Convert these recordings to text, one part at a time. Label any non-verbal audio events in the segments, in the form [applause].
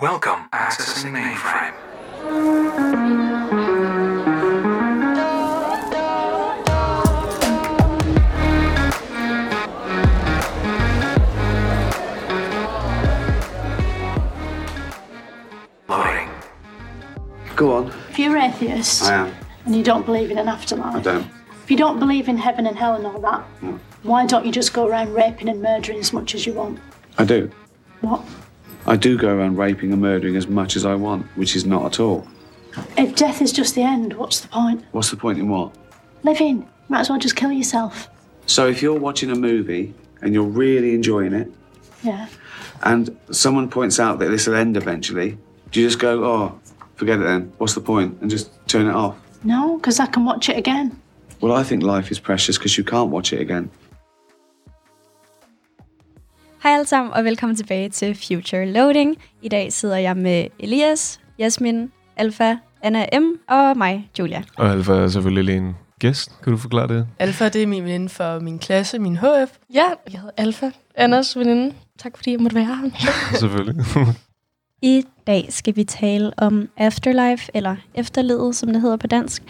Welcome. Accessing mainframe. Loading. Go on. If you're atheist I am. and you don't believe in an afterlife, I don't. if you don't believe in heaven and hell and all that, Mm. why don't you just go around raping and murdering as much as you want? I do. What? I do go around raping and murdering as much as I want, which is not at all. If death is just the end, what's the point? What's the point in what? Living. Might as well just kill yourself. So if you're watching a movie and you're really enjoying it, Yeah. and someone points out that this will end eventually, do you just go, oh, forget it then? What's the point? And just turn it off? No, because I can watch it again. Well, I think life is precious because you can't watch it again. Hej alle sammen, og velkommen tilbage til Future Loading. I dag sidder jeg med Elias, Jasmin, Alfa, Anna M. og mig, Julia. Og Alfa er selvfølgelig lige en gæst. Kan du forklare det? Alfa, det er min veninde for min klasse, min HF. Ja, jeg hedder Alfa, Anders veninde. Tak fordi jeg måtte være her. [laughs] selvfølgelig. I dag skal vi tale om afterlife, eller efterlivet, som det hedder på dansk.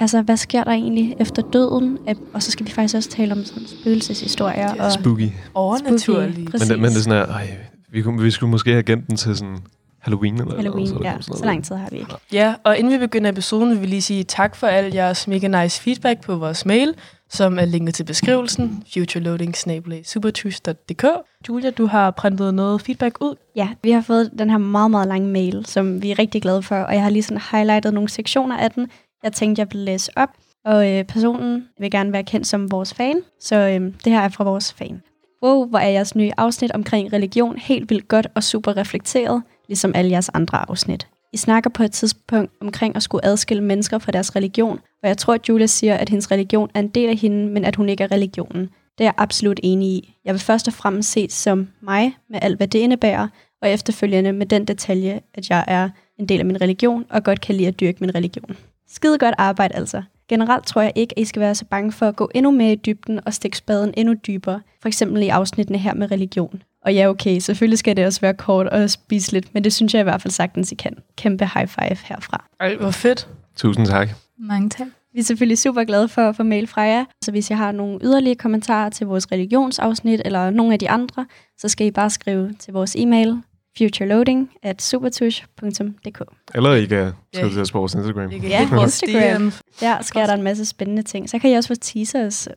Altså, hvad sker der egentlig efter døden? Og så skal vi faktisk også tale om sådan spøgelseshistorier. Ja, og Spooky. Overnaturlig. Præcis. Men, det- men det er sådan her, ej, vi, kunne, vi skulle måske have gemt den til sådan Halloween eller Halloween, noget, ja. kom sådan Så lang tid har vi ikke. Ja, og inden vi begynder episoden, vil vi lige sige tak for al jeres mega nice feedback på vores mail, som er linket til beskrivelsen, futureloading-supertush.dk. Julia, du har printet noget feedback ud. Ja, vi har fået den her meget, meget lange mail, som vi er rigtig glade for, og jeg har lige sådan highlightet nogle sektioner af den, jeg tænkte, jeg ville læse op. Og øh, personen vil gerne være kendt som vores fan, så øh, det her er fra vores fan. Wow, hvor er jeres nye afsnit omkring religion helt vildt godt og super reflekteret, ligesom alle jeres andre afsnit. I snakker på et tidspunkt omkring at skulle adskille mennesker fra deres religion, og jeg tror, at Julia siger, at hendes religion er en del af hende, men at hun ikke er religionen. Det er jeg absolut enig i. Jeg vil først og fremmest se som mig, med alt hvad det indebærer, og efterfølgende med den detalje, at jeg er en del af min religion, og godt kan lide at dyrke min religion. Skide godt arbejde altså. Generelt tror jeg ikke, at I skal være så bange for at gå endnu mere i dybden og stikke spaden endnu dybere, for eksempel i afsnittene her med religion. Og ja, okay, selvfølgelig skal det også være kort og spise lidt, men det synes jeg i hvert fald sagtens, I kan. Kæmpe high five herfra. Ej, hvor fedt. Tusind tak. Mange tak. Vi er selvfølgelig super glade for at få mail fra jer, så hvis jeg har nogle yderligere kommentarer til vores religionsafsnit eller nogle af de andre, så skal I bare skrive til vores e-mail futureloading at supertush.dk. Eller I kan skrive til os på vores Instagram. Kan Ja, vores Instagram. Der sker der en masse spændende ting. Så kan I også få teasers.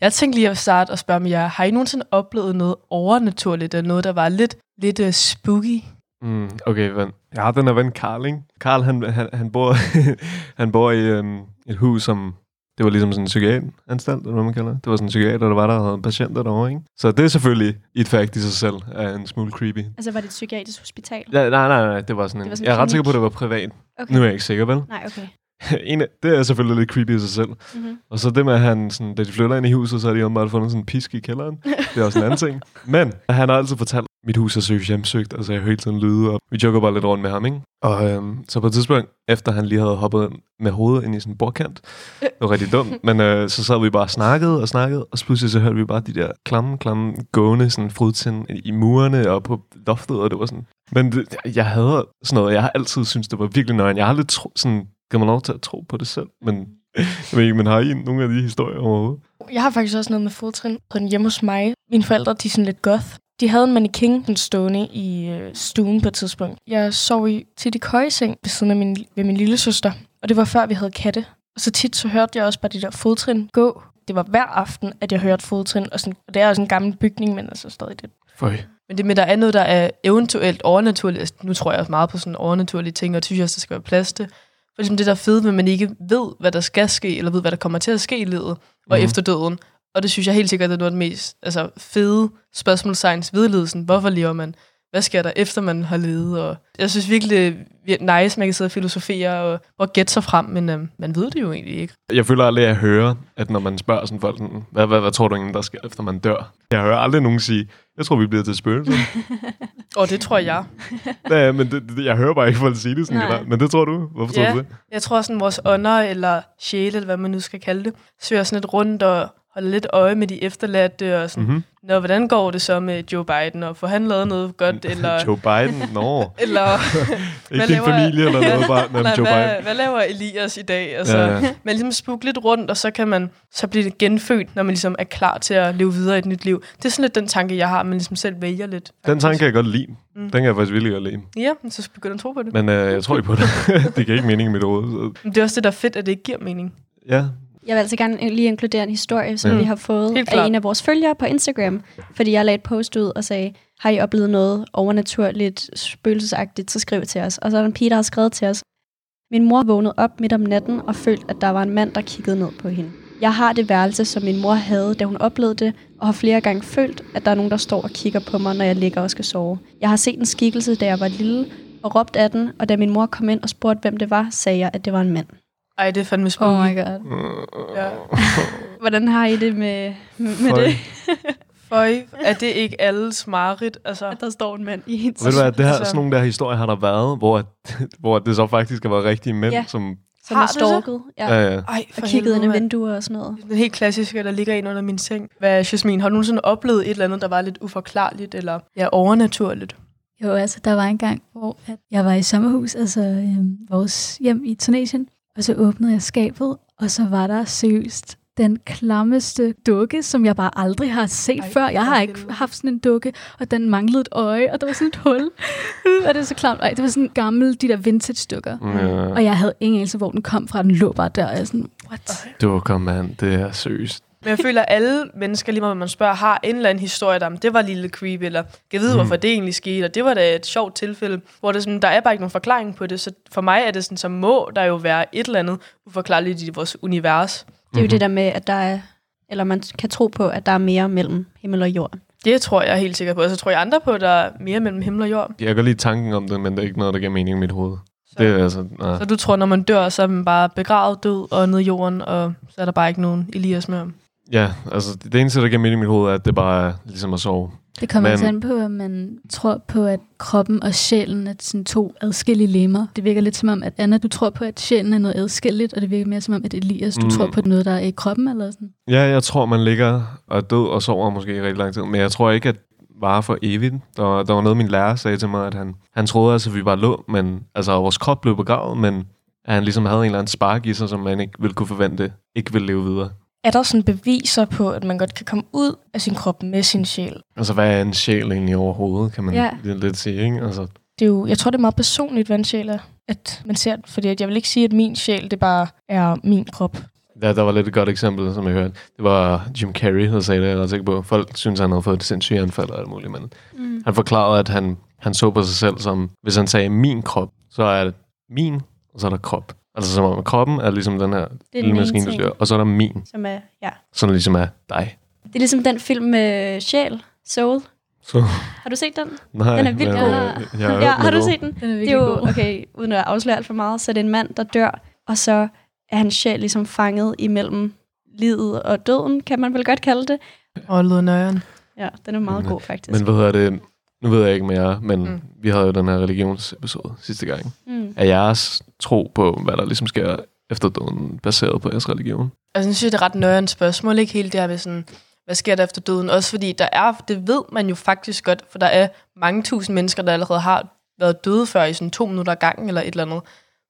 Jeg tænkte lige at starte og spørge med jer, har I nogensinde oplevet noget overnaturligt, eller noget, der var lidt, lidt uh, spooky? Mm, okay, ven. Jeg har den her ven, Karl, ikke? Karl, han, han, han, bor, [laughs] han bor i øhm, et hus, som... Det var ligesom sådan en psykiateranstalt, eller hvad man kalder det. Det var sådan en psykiater, der var der, og havde patienter derovre, ikke? Så det er selvfølgelig et fact i sig selv, er en smule creepy. Altså, var det et psykiatrisk hospital? Ja, nej, nej, nej, det var sådan en... Det var sådan en jeg er ret sikker på, at det var privat. Okay. Nu er jeg ikke sikker, vel? Nej, okay. [laughs] en af, det er selvfølgelig lidt creepy i sig selv. Mm-hmm. Og så det med, at han, sådan, da de flytter ind i huset, så har de åbenbart fundet sådan en pisk i kælderen. Det er også en anden ting. [laughs] Men han har altid fortalt, at mit hus er søgt hjemsøgt, altså jeg hører hele tiden lyde, og vi joker bare lidt rundt med ham, ikke? Og øhm, så på et tidspunkt, efter han lige havde hoppet med hovedet ind i sådan en bordkant, [laughs] det var rigtig dumt, men øh, så sad vi bare og snakkede og snakkede, og så pludselig så hørte vi bare de der klamme, klamme, gående sådan frudtind i murene og på loftet, og det var sådan... Men det, jeg havde sådan noget, jeg har altid syntes, det var virkelig nøjeren. Jeg har aldrig tro, sådan, kan man lov til at tro på det selv, men jeg ved ikke, men har I nogle af de historier overhovedet? Jeg har faktisk også noget med fodtrin. Sådan hjemme hos mig. Mine forældre, de er sådan lidt goth. De havde en mannequin sådan stående i øh, stuen på et tidspunkt. Jeg sov i, tit i køjeseng ved siden af min, ved min lille søster. Og det var før, vi havde katte. Og så tit så hørte jeg også bare de der fodtrin gå. Det var hver aften, at jeg hørte fodtrin. Og, sådan, og det er også en gammel bygning, men altså stadig det. Føj. Men det med, der er noget, der er eventuelt overnaturligt. Altså, nu tror jeg også meget på sådan overnaturlige ting, og det synes jeg også, der skal være plads til. For ligesom det der er fede, at man ikke ved, hvad der skal ske, eller ved, hvad der kommer til at ske i livet, og Mhm. efter døden. Og det synes jeg helt sikkert, det er noget af det mest altså, fede spørgsmålstegns ved lidelsen. Hvorfor lever man? Hvad sker der efter man har levet? Og jeg synes virkelig, det er nice, man kan sidde og filosofere og, og gætte sig frem, men øhm, man ved det jo egentlig ikke. Jeg føler aldrig, at jeg hører, at når man spørger sådan folk, sådan, hvad, hvad, hvad tror du egentlig, der sker, efter man dør? Jeg hører aldrig nogen sige, jeg tror, vi bliver til spøgelser. [laughs] Og det tror jeg. [laughs] ja, men det, det, jeg hører bare ikke folk sige det sådan generelt. Men det tror du? Hvorfor tror Ja. du det? Jeg tror sådan, vores ånder eller sjæle, eller hvad man nu skal kalde det, søger sådan lidt rundt og holder lidt øje med de efterladte, og sådan, Mhm. mm-hmm. Nå, hvordan går det så med Joe Biden, og får han lavet noget godt, [laughs] eller... Joe Biden? Nå. [laughs] eller Ikke din familie eller noget, bare men [laughs] Nej, Joe hvad, Biden. hvad laver Elias i dag? Altså, Ja, ja. Man ligesom spukke lidt rundt, og så kan man så blive det genfødt, når man ligesom er klar til at leve videre i et nyt liv. Det er sådan lidt den tanke, jeg har, man ligesom selv vælger lidt. Den faktisk. tanke kan jeg godt lide. Mm. Den kan jeg faktisk virkelig godt lide. Ja, så begynder at tro på det. Men øh, jeg tror ikke på det. det giver ikke mening i mit hoved. Så, Men det er også det, der er fedt, at det ikke giver mening. ja, Jeg vil altså gerne lige inkludere en historie, som ja. vi har fået af en af vores følgere på Instagram. Fordi jeg lagde et post ud og sagde, har I oplevet noget overnaturligt, spøgelsesagtigt, så skriv til os. Og så er der en pige, der har skrevet til os. Min mor vågnede op midt om natten og følte, at der var en mand, der kiggede ned på hende. Jeg har det værelse, som min mor havde, da hun oplevede det, og har flere gange følt, at der er nogen, der står og kigger på mig, når jeg ligger og skal sove. Jeg har set en skikkelse, da jeg var lille, og råbt af den, og da min mor kom ind og spurgte, hvem det var, sagde jeg, at det var en mand. Ej, det er fandme spooky. Oh my god. Ja. [laughs] Hvordan har I det med, med Føj. det? Føj, er det ikke alles mareridt? Altså, At der står en mand i. Og ved du hvad, det her, Altså- sådan nogle der historier har der været, hvor, at- [laughs] hvor det så faktisk har været rigtige mænd, Ja. som... som Har stalket. Ja. Ja, ja. ej, for Og kigget ind i vinduer og sådan noget. Den helt klassiske, der ligger ind under min seng. Hvad, Jasmin, har du nogensinde oplevet et eller andet, der var lidt uforklarligt, eller ja, overnaturligt? Jo, altså der var en gang, hvor at jeg var i sommerhus, altså øhm, vores hjem i Tunesien, og så åbnede jeg skabet, og så var der seriøst den klammeste dukke, som jeg bare aldrig har set Ej, før. Jeg har ikke haft sådan en dukke, og den manglede et øje, og der var sådan et hul. Var det så klamt? Ej, det var sådan en gammel, de der vintage-dukker. ja. Og jeg havde ingen anelse, hvor den kom fra. Den lå bare der, og jeg er sådan, what? Du kom, mand. Det er seriøst. Men jeg føler, at alle mennesker, lige meget man spørger, har en eller anden historie, der "Men det var lille creepy, eller kan vide, Mm. hvorfor det egentlig skete, og det var da et sjovt tilfælde, hvor det sådan, der er bare ikke nogen forklaring på det, så for mig er det sådan, så må der jo være et eller andet uforklarligt i vores univers. Det er jo Mhm. det der med, at der er... Eller man kan tro på, at der er mere mellem himmel og jord. Det tror jeg helt sikkert på, og så tror jeg andre på, at der er mere mellem himmel og jord. Jeg kan godt lide tanken om det, men det er ikke noget, der giver mening i mit hoved. Så, Det er altså... Nej. så du tror, når man dør, så er man bare begravet død og ned i jorden, og så er der bare ikke nogen Elias mere. Ja, altså det eneste, der giver mening i mit hoved, er, at det bare er ligesom at sove. Det kommer Men- også an på, at man tror på, at kroppen og sjælen er sådan to adskillige lemmer. Det virker lidt som om, at Anna, du tror på, at sjælen er noget adskilligt, og det virker mere som om, at Elias, du Mm. tror på noget, der er i kroppen eller sådan. Ja, jeg tror, man ligger og er død og sover måske i rigtig lang tid. Men jeg tror ikke, at varer for evigt. Der var, der var noget, min lærer sagde til mig, at han, han troede, altså, at vi bare lå, men altså, vores krop blev begravet, men at han ligesom havde en eller anden spark i sig, som man ikke ville kunne forvente, ikke ville leve videre. Er der sådan beviser på, at man godt kan komme ud af sin krop med sin sjæl? Altså, hvad er en sjæl egentlig overhovedet, kan man Ja. lidt sige, ikke? Altså, Det er jo, jeg tror, det er meget personligt, hvad en sjæl er. At man ser, fordi at jeg vil ikke sige, at min sjæl, det bare er min krop. Ja, der var lidt et godt eksempel, som jeg hørte. Det var Jim Carrey, der sagde det, jeg er ret sikker på. Folk synes, han havde fået et sindssygt anfald og alt muligt, men Mm. han forklarede, at han, han så på sig selv som, hvis han sagde min krop, så er det min, og så er der krop. Altså som om kroppen er ligesom den her lille maskine, du styrer, og så er der min, Som er, ja. som ligesom er dig. Det er ligesom den film med Sjæl, Soul. Så, Har du set den? nej, Den er vildt god. øh, jeg har Ja, har du set den? Den er Det er jo, okay, uden at afsløre alt for meget, så er det en mand, der dør, og så er hans sjæl ligesom fanget imellem livet og døden, kan man vel godt kalde det. Og lød nøjeren. Ja, den er meget Men- god faktisk. Men hvad hedder det? Nu ved jeg ikke med jer, men Mm. vi havde jo den her religionsepisode sidste gang. mm. Er jeres tro på, hvad der ligesom sker efter døden, baseret på jeres religion? Altså, jeg synes, det er et ret nøjeren spørgsmål, ikke helt det her med sådan, hvad sker der efter døden? Også fordi der er, det ved man jo faktisk godt, for der er mange tusind mennesker, der allerede har været døde før i sådan to minutter gangen eller et eller andet.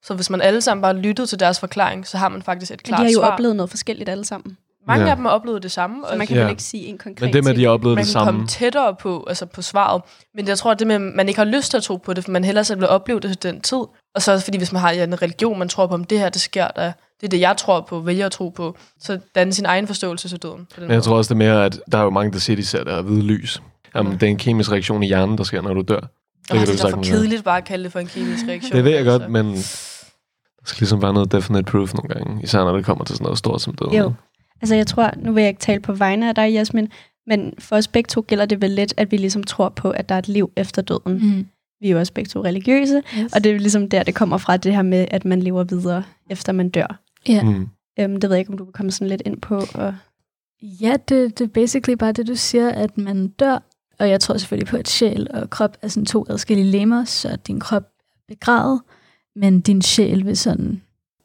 Så hvis man alle sammen bare lyttede til deres forklaring, så har man faktisk et Men klart de har jo svar. oplevet noget forskelligt alle sammen. Mange Ja. af dem har oplevet det samme, Så og man kan Ja. vel ikke sige en konkret Men det med, at de ting. har oplevet man det kan samme. komme tættere på, altså på svaret. Men jeg tror, at det med, at man ikke har lyst til at tro på det, for man hellere selv vil opleve det til den tid. Og så også fordi, hvis man har ja, en religion, man tror på, om det her, det sker, der, det er det, jeg tror på, vælger at tro på, så danne sin egen forståelse til døden. På den Men jeg måde. tror også, det er mere, at der er jo mange, der siger, de ser det her hvide lys. Jamen, det er en kemisk reaktion i hjernen, der sker, når du dør. Det Åh, kan det er da for kedeligt bare at kalde det for en kemisk reaktion. Det ved jeg godt, altså. men der skal ligesom være noget definite proof nogle gange. Især når det kommer til sådan noget stort som døden. Jo. Altså jeg tror, nu vil jeg ikke tale på vegne af dig, Jasmin, men for os begge to gælder det vel lidt, at vi ligesom tror på, at der er et liv efter døden. Mm. Vi er jo også begge to religiøse, Yes. og det er ligesom der, det kommer fra, det her med, at man lever videre, efter man dør. Ja. Mm. Øhm, det ved jeg ikke, om du kan komme sådan lidt ind på. Og... Ja, det, det er basically bare det, du siger, at man dør. Og jeg tror selvfølgelig på, at sjæl og krop er sådan to adskillige lemmer, så din krop er begravet, men din sjæl vil sådan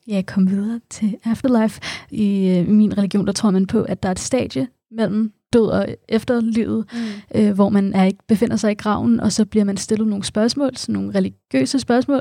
ja, komme videre til afterlife. I, øh, I min religion, der tror man på, at der er et stadie mellem død og efterlivet, Mm. øh, hvor man er ikke befinder sig i graven, og så bliver man stillet nogle spørgsmål, sådan nogle religiøse spørgsmål.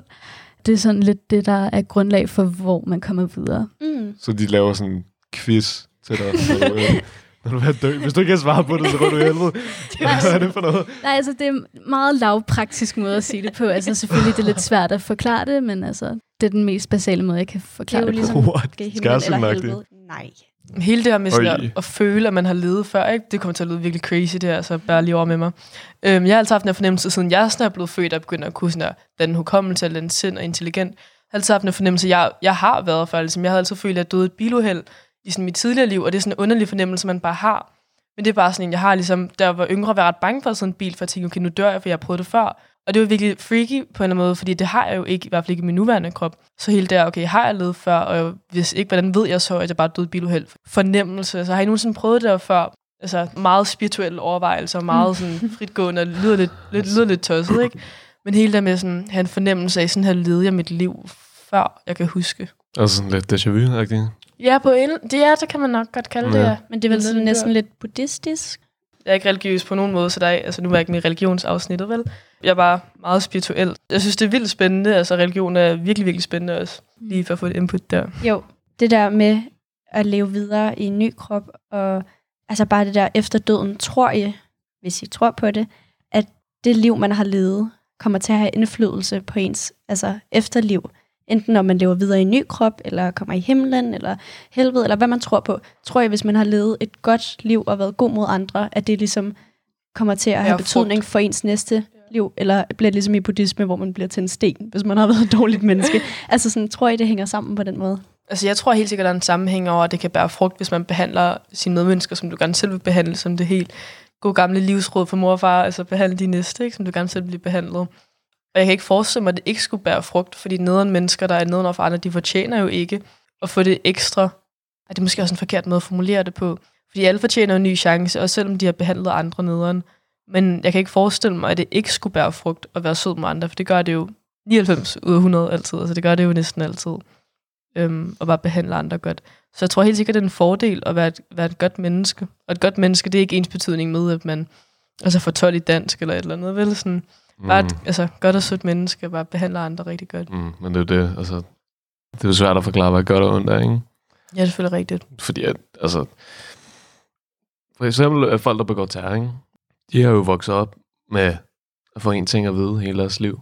Det er sådan lidt det, der er grundlag for, hvor man kommer videre. Mm. Så de laver sådan en quiz til dig, når du, øh, [laughs] når du er. Hvis du ikke kan svare på det, så går du i helvede. Hvad er det for noget? [laughs] Nej, altså det er en meget lavpraktisk måde at sige det på. Altså selvfølgelig det er lidt svært at forklare det, men altså det er den mest basale måde, jeg kan Det er forklare jo det, ligesom, på. What? Skærsildenagtigt. helvede? Nej. Hele det her med sådan at, at føle, at man har levet før, ikke? det kommer til at lyde virkelig crazy, det her, så bær lige over med mig. Øhm, jeg har altid haft her fornemmelse, siden jeg sådan er blevet født og begynder at kunne sådan at den hukommelse, eller den sind og intelligent. Jeg har altid haft her fornemmelse, jeg, jeg har været før. Ligesom jeg har altid følt, at jeg døde et biluheld i sådan mit tidligere liv, og det er sådan en underlig fornemmelse, man bare har. Men det er bare sådan en, jeg har ligesom, jeg var yngre, været ret bange for sådan en bil, for at tænke, okay, nu dør jeg, for jeg har prøvet det før. Og det var virkelig freaky på en eller anden måde, fordi det har jeg jo ikke, i hvert fald ikke i min nuværende krop. Så hele der, okay, har jeg levet før, og hvis ikke, hvordan ved jeg så, at jeg bare døde biluheld? Fornemmelse, så har I nogensinde prøvet det der før? Altså meget spirituelle overvejelser, meget [laughs] sådan fritgående, og lyder lidt, lidt, lyder lidt tosset, ikke? Men hele der med sådan, at have en fornemmelse af, sådan her levede jeg mit liv, før jeg kan huske. Altså sådan lidt déjà vu-agtigt. Ja, på en, det er, det kan man nok godt kalde det, Ja. ja. Men det er vel Men sådan næsten lidt buddhistisk. Jeg er ikke religiøs på nogen måde, så der er, altså, nu er jeg ikke med i religionsafsnittet, vel? Jeg er bare meget spirituel. Jeg synes, det er vildt spændende. Altså, religion er virkelig, virkelig spændende også. Lige for at få et input der. Jo, det der med at leve videre i en ny krop, og altså bare det der efter døden, tror jeg, hvis I tror på det, at det liv, man har levet, kommer til at have indflydelse på ens altså efterliv. Enten når man lever videre i en ny krop, eller kommer i himlen, eller helvede, eller hvad man tror på. Tror jeg, hvis man har levet et godt liv og været god mod andre, at det ligesom kommer til at have Ja, betydning for ens næste liv, eller bliver det ligesom i buddhisme, hvor man bliver til en sten, hvis man har [laughs] været et dårligt menneske. [laughs] Altså sådan, tror jeg, det hænger sammen på den måde? Altså, jeg tror helt sikkert, der er en sammenhæng over, at det kan bære frugt, hvis man behandler sine medmennesker, som du gerne selv vil behandle, som det helt gode gamle livsråd for mor og far, altså behandle de næste, ikke, som du gerne selv vil blive behandlet. Og jeg kan ikke forestille mig, at det ikke skulle bære frugt, fordi nederen mennesker, der er nederen for andre, de fortjener jo ikke at få det ekstra. Og det er måske også en forkert måde at formulere det på. Fordi alle fortjener en ny chance, også selvom de har behandlet andre nederen. Men jeg kan ikke forestille mig, at det ikke skulle bære frugt at være sød med andre, for det gør det jo 99 ud af 100 altid. Altså det gør det jo næsten altid. Øhm, og bare behandle andre godt. Så jeg tror helt sikkert, det er en fordel at være et, være et godt menneske. Og et godt menneske, det er ikke ens betydning med, at man altså får 12 i dansk eller et eller andet. Vel? Sådan, Bare et altså, godt og sødt menneske, bare behandler andre rigtig godt. Mm, men det er jo det, altså... Det er jo svært at forklare, hvad godt og ondt er, ikke? Ja, det er selvfølgelig rigtigt. Fordi at, altså... For eksempel at folk, der begår terror, ikke? De har jo vokset op med at få en ting at vide hele deres liv.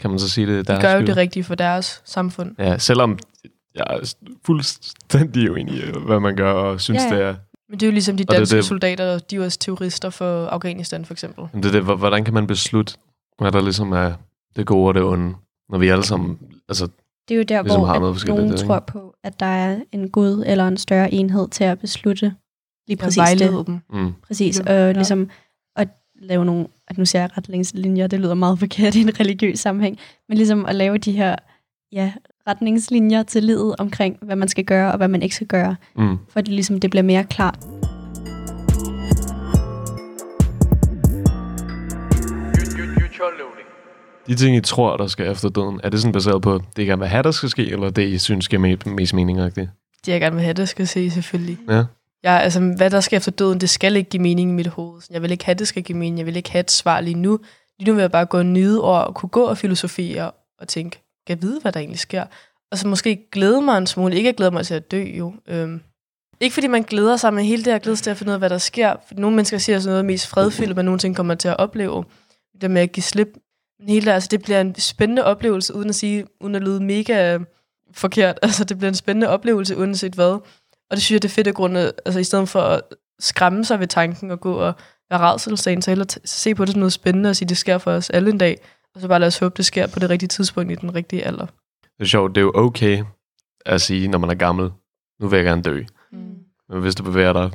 Kan man så sige, det er De deres gør jo det rigtige for deres samfund. Ja, selvom jeg er fuldstændig uenig i, hvad man gør, og synes, Ja, ja, det er... Men det er jo ligesom de Og det danske det- soldater, de er jo også terrorister for Afghanistan for eksempel. Men det er det, hvor- hvordan kan man beslutte, hvad der ligesom er det gode og det onde, når vi alle sammen... Altså, Det er jo der, Ligesom hvor har noget at nogen der, tror på, at der er en gud eller en større enhed til at beslutte lige Ja, præcis vejlede det. dem. mm, Præcis, Ja. og ligesom at lave nogle, at nu siger jeg retningslinjer, det lyder meget forkert i en religiøs sammenhæng, men ligesom at lave de her ja, retningslinjer til livet omkring, hvad man skal gøre og hvad man ikke skal gøre, mm. for at det, ligesom, det bliver mere klart. De ting, I tror, der skal efter døden, er det sådan baseret på, det I gerne vil have, der skal ske, eller det, I synes giver me- mest mening -agtigt? Det jeg gerne vil have, det skal se selvfølgelig. Ja. Ja, altså, hvad der skal efter døden, det skal ikke give mening i mit hoved. Jeg vil ikke have, det skal give mening. Jeg vil ikke have et svar lige nu. Lige nu vil jeg bare gå og nyde og kunne gå og filosofere og tænke, kan jeg vide, hvad der egentlig sker? Og så måske glæde mig en smule. Ikke at glæde mig til at dø, jo. Øhm, ikke fordi man glæder sig, men hele det her glædes til at finde ud af, hvad der sker. For nogle mennesker siger sådan noget mest fredfyldt, man nogensinde kommer til at opleve. Det med at give slip. Men hele altså, det bliver en spændende oplevelse, uden at sige, uden at lyde mega forkert. [laughs] Altså, det bliver en spændende oplevelse, uanset hvad. Og det synes jeg, det er fedt af grunde, altså i stedet for at skræmme sig ved tanken og gå og være rædselsagen, så hellere se på det som noget spændende og sige, det sker for os alle en dag. Og så bare lad os håbe, det sker på det rigtige tidspunkt i den rigtige alder. Det er sjovt, det er jo okay at sige, når man er gammel, nu vil jeg gerne dø. Mm. Men hvis du bevæger dig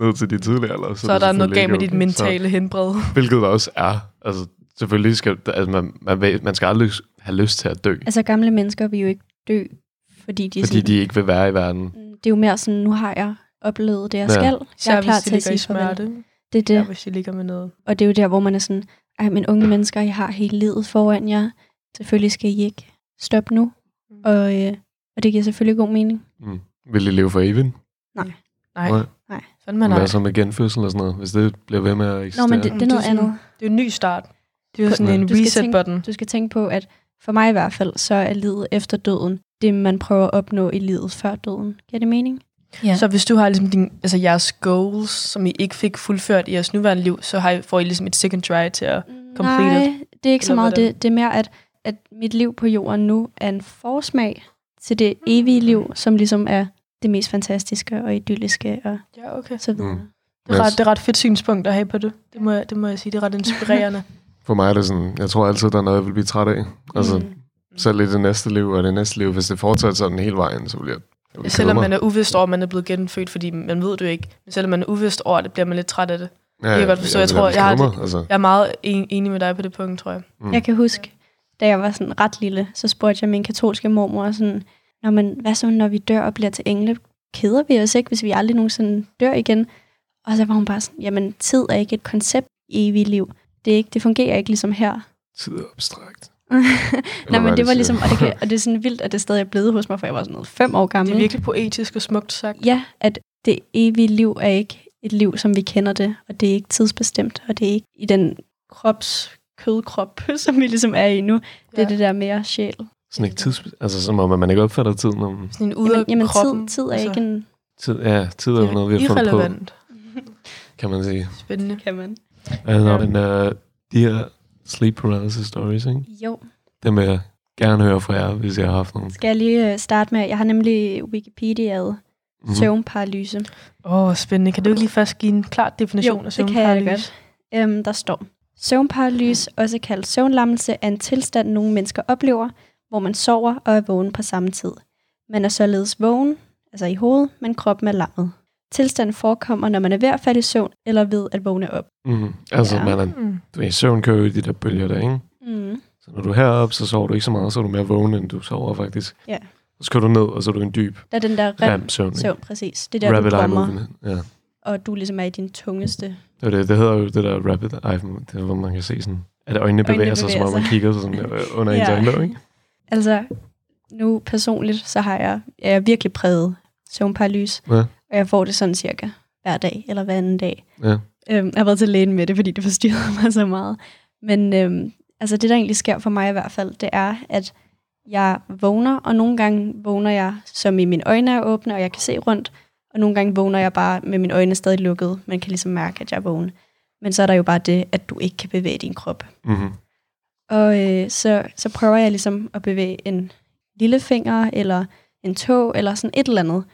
ned til de tidlige alder, så, Så er der noget galt med ikke dit okay. mentale helbred. Så, hvilket der også er. Altså, selvfølgelig skal altså, man, man, man skal aldrig have lyst til at dø, Altså gamle mennesker vil jo ikke dø, fordi de, fordi sådan, de ikke vil være i verden. Mm, det er jo mere sådan, nu har jeg oplevet det, jeg Ja. skal. Jeg Især er klar til at i sige farvel. smerte. Det er det. Ja, hvis de ligger med noget. Og det er jo der, hvor man er sådan, ej, men unge mennesker, I har hele livet foran jer. Selvfølgelig skal I ikke stoppe nu. Mm. Og øh, Og det giver selvfølgelig god mening. Mm. Vil de leve for evigt? Nej. Nej. Nej. Fandme nej. Hvad så med genfødsel og sådan noget? Hvis det bliver ved med at Nå, eksistere? men det, det er noget sådan- andet. Det er jo en ny start. Det er jo sådan Ja. en reset-button. Du skal tænke på, at for mig i hvert fald, så er livet efter døden det, man prøver at opnå i livet før døden. Giver det mening? Ja. Så hvis du har ligesom din, altså jeres goals, som I ikke fik fuldført i jeres nuværende liv, så har I, får I ligesom et second try til at complete Nej, it. det er ikke så meget det. Det er mere, at, at mit liv på jorden nu er en forsmag til det evige liv, som ligesom er det mest fantastiske og idylliske og Ja, okay. så videre. Mm. Det er, ret, det er ret fedt synspunkt at have på det. Det må, jeg, det må jeg sige. Det er ret inspirerende. [laughs] For mig er det sådan, jeg tror altid, der er noget, jeg vil blive træt af. Altså, Mm. selv i det næste liv og det næste liv, hvis det fortsætter sådan hele vejen, så bliver jeg, jeg vil Selvom man er uvidst over, at man er blevet genfødt, fordi man ved det jo ikke. Men selvom man er uvidst over det, bliver man lidt træt af det. ja, kan jeg godt forstå. Jeg tror, jeg har det- Altså, Jeg er meget en, enig med dig på det punkt, tror jeg. mm. Jeg kan huske, da jeg var sådan ret lille, så spurgte jeg min katolske mormor sådan, Nå, men hvad så, når vi dør og bliver til engle? Keder vi os ikke, hvis vi aldrig nogensinde dør igen? Og så var hun bare sådan, jamen tid er ikke et koncept i evigt liv. Det, er ikke, det fungerer ikke ligesom her. Tid er abstrakt. [laughs] Nej, men det det var ligesom, og det, kan, og det er sådan vildt, at det stadig er blevet hos mig, for jeg var sådan noget fem år gammel. Det er virkelig poetisk og smukt sagt. Ja, at det evige liv er ikke et liv, som vi kender det, og det er ikke tidsbestemt, og det er ikke i den krops kødkrop, [laughs] som vi ligesom er i nu. Det er Ja. det der mere sjæl. Sådan ikke tids... Altså, som om at man ikke opfatter tid, når Sådan en ud Jamen, jamen kroppen. tid, tid er altså, ikke en... tid, ja, tid er jo noget, vi har fundet på, [laughs] kan man sige. Spændende. Kan man. Er der en, uh, de her sleep paralysis stories, ikke? Jo. Dem vil jeg gerne høre fra jer, hvis jeg har haft nogen. Skal jeg lige øh, starte med, jeg har nemlig Wikipediaet Mhm. søvnparalyse. Åh, oh, spændende. Kan du ikke lige først give en klar definition Jo, af det kan jeg søvnparalyse? Øhm, der står, søvnparalyse, også kaldt søvnlammelse, er en tilstand, nogle mennesker oplever, hvor man sover og er vågen på samme tid. Man er således vågen, altså i hovedet, men kroppen er lammet. Tilstanden forekommer, når man er ved at falde i søvn, eller ved at vågne op. Mm. Altså, Ja. man er, du er i søvn kører jo i de der bølger der, ikke? Mm. Så når du er heroppe, så sover du ikke så meget, så er du mere vågen, end du sover faktisk. Ja. Så skal du ned, og så er du en dyb Der er den der rem rem søvn. ikke? søvn, præcis. Det er der, Rapid du drømmer. Ja. og du ligesom er i din tungeste. Det, det, det hedder jo det der rapid eye movement, det er, hvor man kan se sådan, at øjnene bevæger Øjnene sig, som bevæger om man sig. kigger sig sådan der, under ens Ja. øjne, ikke? Altså, nu personligt, så har jeg, er jeg virkelig præget søvnparalyse. Ja. Og jeg får det sådan cirka hver dag, eller hver anden dag. Ja. Øhm, jeg har været til lægen med det, fordi det forstyrrede [laughs] mig så meget. Men øhm, altså det, der egentlig sker for mig i hvert fald, det er, at jeg vågner, og nogle gange vågner jeg, som i mine øjne er åbne, og jeg kan se rundt. Og nogle gange vågner jeg bare med mine øjne stadig lukket. Man kan ligesom mærke, at jeg er vågen. Men så er der jo bare det, at du ikke kan bevæge din krop. Mm-hmm. Og øh, så, så prøver jeg ligesom at bevæge en lillefinger, eller en tog, eller sådan et eller andet.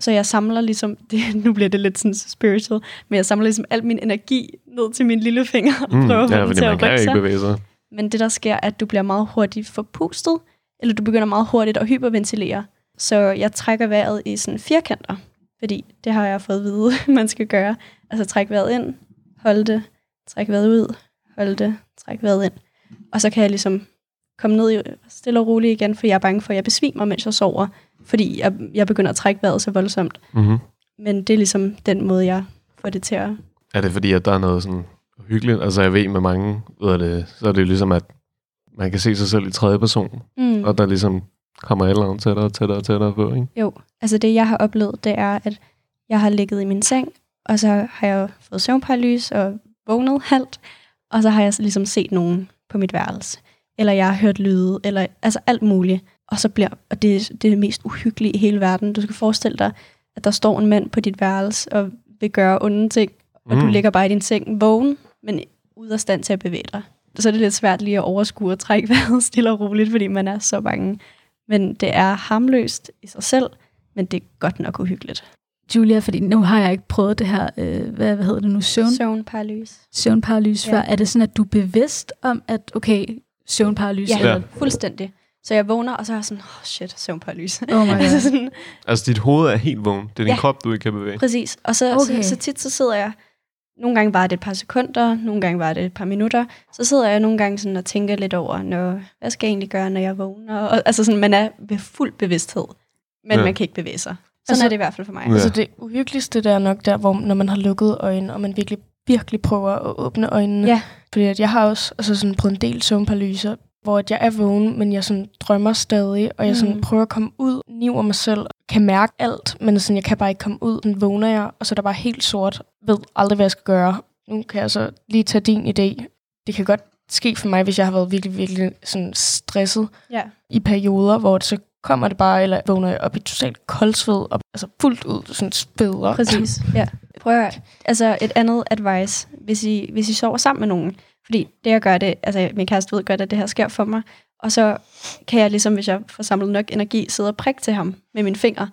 Så jeg samler ligesom, [laughs] det, nu bliver det lidt sådan spiritual, men jeg samler ligesom al min energi ned til min lillefinger, og Mm. prøver at få Ja, den fordi til at rykke ikke sig. bevæge sig. Men det der sker, er, at du bliver meget hurtigt forpustet, eller du begynder meget hurtigt at hyperventilere. Så jeg trækker vejret i sådan firkanter, fordi det har jeg fået at vide, [laughs] man skal gøre. Altså træk vejret ind, hold det, træk vejret ud, hold det, træk vejret ind. Og så kan jeg ligesom komme ned i stille og roligt igen, for jeg er bange for, at jeg besvimer, mens jeg sover, fordi jeg, jeg begynder at trække vejret så voldsomt. Mm-hmm. Men det er ligesom den måde, jeg får det til at... Er det fordi, at der er noget sådan hyggeligt? Altså jeg ved med mange, ved det, så er det ligesom, at man kan se sig selv i tredje person, Mm. og der ligesom kommer et eller andet tættere og tættere og tættere på, ikke? Jo, altså det jeg har oplevet, det er, at jeg har ligget i min seng, og så har jeg fået søvnparalyse og vågnet halvt, og så har jeg ligesom set nogen på mit værelse. Eller jeg har hørt lyde, eller altså alt muligt. Og så bliver, og det, det er det mest uhyggelige i hele verden. Du skal forestille dig, at der står en mand på dit værelse og vil gøre onde ting, og mm. du ligger bare i din seng vågen, men ude af stand til at bevæge dig. Så er det lidt svært lige at overskue og trække [laughs] vejret stille og roligt, fordi man er så bange. Men det er harmløst i sig selv, men det er godt nok uhyggeligt. Julia, fordi nu har jeg ikke prøvet det her, øh, hvad, hvad hedder det nu, søvn, Søvnparalyse. søvnparalyse Ja. før. Er det sådan, at du er bevidst om, at okay, søvnparalyse? Ja, eller- fuldstændig. Så jeg vågner, og så er jeg sådan, oh shit, søvnparalyse. Oh my [laughs] altså God. sådan, Altså dit hoved er helt vågen. Det er din Ja. krop, du ikke kan bevæge. præcis. Og så, Okay. så, så tit så sidder jeg, nogle gange var det et par sekunder, nogle gange var det et par minutter, så sidder jeg nogle gange sådan og tænker lidt over, når, hvad skal jeg egentlig gøre, når jeg vågner? Og, altså sådan, man er ved fuld bevidsthed, men Ja. ja. man kan ikke bevæge sig. Sådan Altså- er det i hvert fald for mig. Ja. Altså det uhyggeligste, det er nok der, hvor når man har lukket øjnene, og man virkelig, virkelig prøver at åbne øjnene. Ja. Fordi at jeg har også altså sådan prøvet en del søvnparalyser. hvor at jeg er vågen, men jeg sådan drømmer stadig, og jeg sådan Mm. prøver at komme ud, niver mig selv, kan mærke alt, men sådan, jeg kan bare ikke komme ud. Sådan vågner jeg, og så er der bare helt sort, ved aldrig, hvad jeg skal gøre. Nu kan jeg så lige tage din idé. Det kan godt ske for mig, hvis jeg har været virkelig, virkelig sådan stresset Ja. i perioder, hvor det så kommer det bare, eller vågner jeg op i totalt koldsved, og altså fuldt ud sådan spæder. Præcis, [laughs] ja. Prøv at. Altså et andet advice, hvis I, hvis I sover sammen med nogen. Fordi det jeg gør det, altså min kæreste ved godt, at det her sker for mig. Og så kan jeg ligesom, hvis jeg får samlet nok energi, sidde og prikke til ham med mine fingre.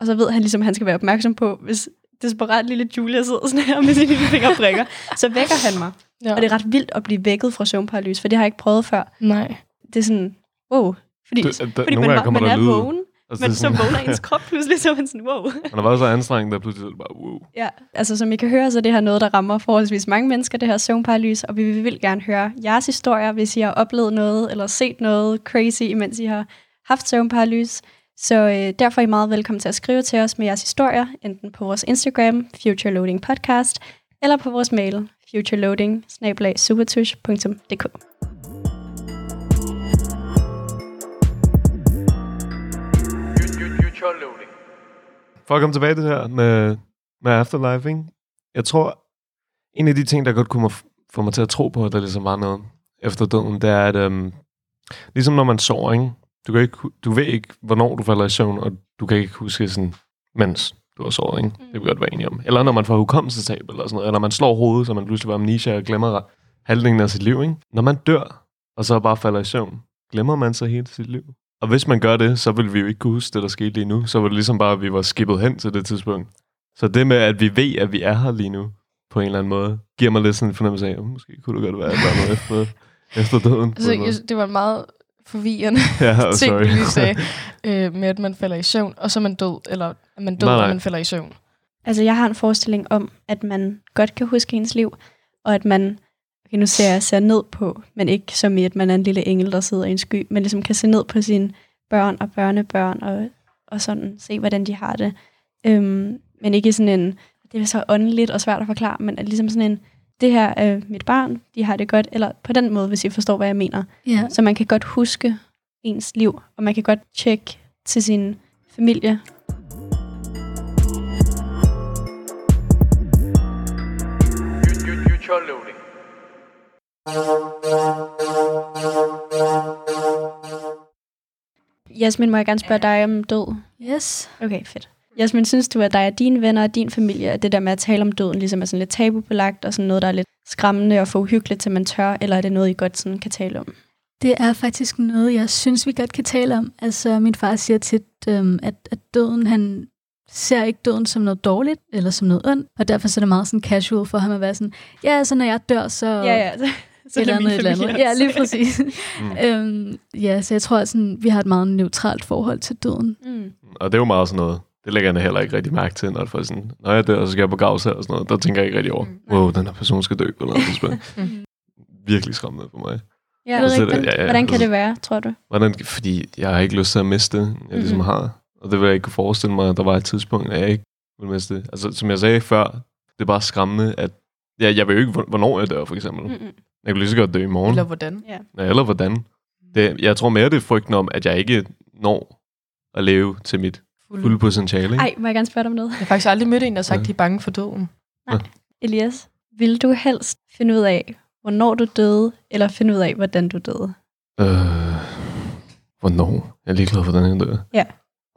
Og så ved han ligesom, at han skal være opmærksom på, hvis desperat lille Julia sidder sådan her med sine lille [laughs] fingerprikker, så vækker han mig. Ja. Og det er ret vildt at blive vækket fra søvnparalys, for det har jeg ikke prøvet før. Nej. Det er sådan, wow. Fordi, Det- der- fordi man, man der er lyde. vågen, Altså, men det er så sådan- vågner ens krop pludselig, så man sådan, wow. [laughs] Han har været så anstrengende, der pludselig det bare, wow. Ja, altså som I kan høre, så er det her noget, der rammer forholdsvis mange mennesker, det her søvnparalys, og vi vil gerne høre jeres historier, hvis I har oplevet noget, eller set noget crazy, imens I har haft søvnparalys. Så øh, derfor er I meget velkommen til at skrive til os med jeres historier, enten på vores Instagram, Future Loading Podcast, eller på vores mail, futureloading For at komme tilbage til det her med, med Afterlife, ikke? Jeg tror, en af de ting, der godt kunne få mig til at tro på, at der ligesom var noget efter døden, det er, at øhm, ligesom når man sover, ikke? Du, kan ikke, du ved ikke, hvornår du falder i søvn, og du kan ikke huske sådan, mens du har sovet, ikke? Det kan vi godt være enige om. Eller når man får hukommelsestab, eller sådan noget, eller man slår hovedet, så man pludselig var amnesia og glemmer halvdelen af sit liv, ikke? Når man dør, og så bare falder i søvn, glemmer man så hele sit liv. Og hvis man gør det, så vil vi jo ikke kunne huske det, der skete lige nu. Så var det ligesom bare, at vi var skippet hen til det tidspunkt. Så det med, at vi ved, at vi er her lige nu, på en eller anden måde, giver mig lidt sådan en fornemmelse af, måske kunne det godt være, at der er noget efter, efter døden. Altså, jeg, det var en meget forvirrende [laughs] Ja, [laughs] ting, sorry. du lige sagde, [laughs] øh, med at man falder i søvn, og så er man død, eller at man død, Nej, og man falder i søvn. Altså, jeg har en forestilling om, at man godt kan huske ens liv, og at man, okay, nu ser jeg ser ned på, men ikke som i, at man er en lille engel, der sidder i en sky, men ligesom kan se ned på sine børn og børnebørn, og, og sådan se, hvordan de har det. Øhm, men ikke sådan en, det er så åndeligt og svært at forklare, men at ligesom sådan en, det her er mit barn, de har det godt, eller på den måde, hvis I forstår, hvad jeg mener. Ja. Så man kan godt huske ens liv, og man kan godt tjekke til sin familie, Jasmin, må jeg gerne spørge dig om død? Yes. Okay, fedt. Jasmin, synes du, at dig og dine venner og din familie, at det der med at tale om døden ligesom er sådan lidt tabubelagt, og sådan noget, der er lidt skræmmende og for uhyggeligt, til man tør, eller er det noget, I godt sådan kan tale om? Det er faktisk noget, jeg synes, vi godt kan tale om. Altså, min far siger tit, øhm, at, at døden, han ser ikke døden som noget dårligt, eller som noget ondt, og derfor så er det meget sådan casual for ham at være sådan, ja, så når jeg dør, så... Ja, ja. Så, et eller andet, et eller andet. Ja, lige præcis. [laughs] Mm. øhm, ja, så jeg tror, at sådan, vi har et meget neutralt forhold til døden. Mm. Og det er jo meget sådan noget, det lægger jeg heller ikke rigtig mærke til, når, det er sådan, når jeg dør, så skal jeg på gravsag og sådan noget. Der tænker jeg ikke rigtig over, wow, den her person skal dø [laughs] på noget tidspunkt. Virkelig skræmmende for mig. Ja, det Altså, rigtigt? ja, ja, Hvordan kan altså- det være, tror du? Hvordan, fordi jeg har ikke lyst til at miste det, jeg ligesom Mhm. har. Og det vil jeg ikke kunne forestille mig, at der var et tidspunkt, at jeg ikke ville miste det. Altså, som jeg sagde før, det er bare skræmmende, at ja, jeg ved jo ikke, hvor- hvornår jeg dør, for eksempel. Mm. Mm-mm. Jeg kan lige så godt dø i morgen. Eller hvordan? Ja. eller hvordan. Det, jeg tror mere, det er frygten om, at jeg ikke når at leve til mit fulde potentiale. Ikke? Ej, må jeg gerne spørge dig om noget? Jeg har faktisk aldrig mødt en, der har sagt, Ja. de er bange for døden. Elias, vil du helst finde ud af, hvornår du døde, eller finde ud af, hvordan du døde? Øh, hvornår? Jeg er ligeglad for den her dør. Ja.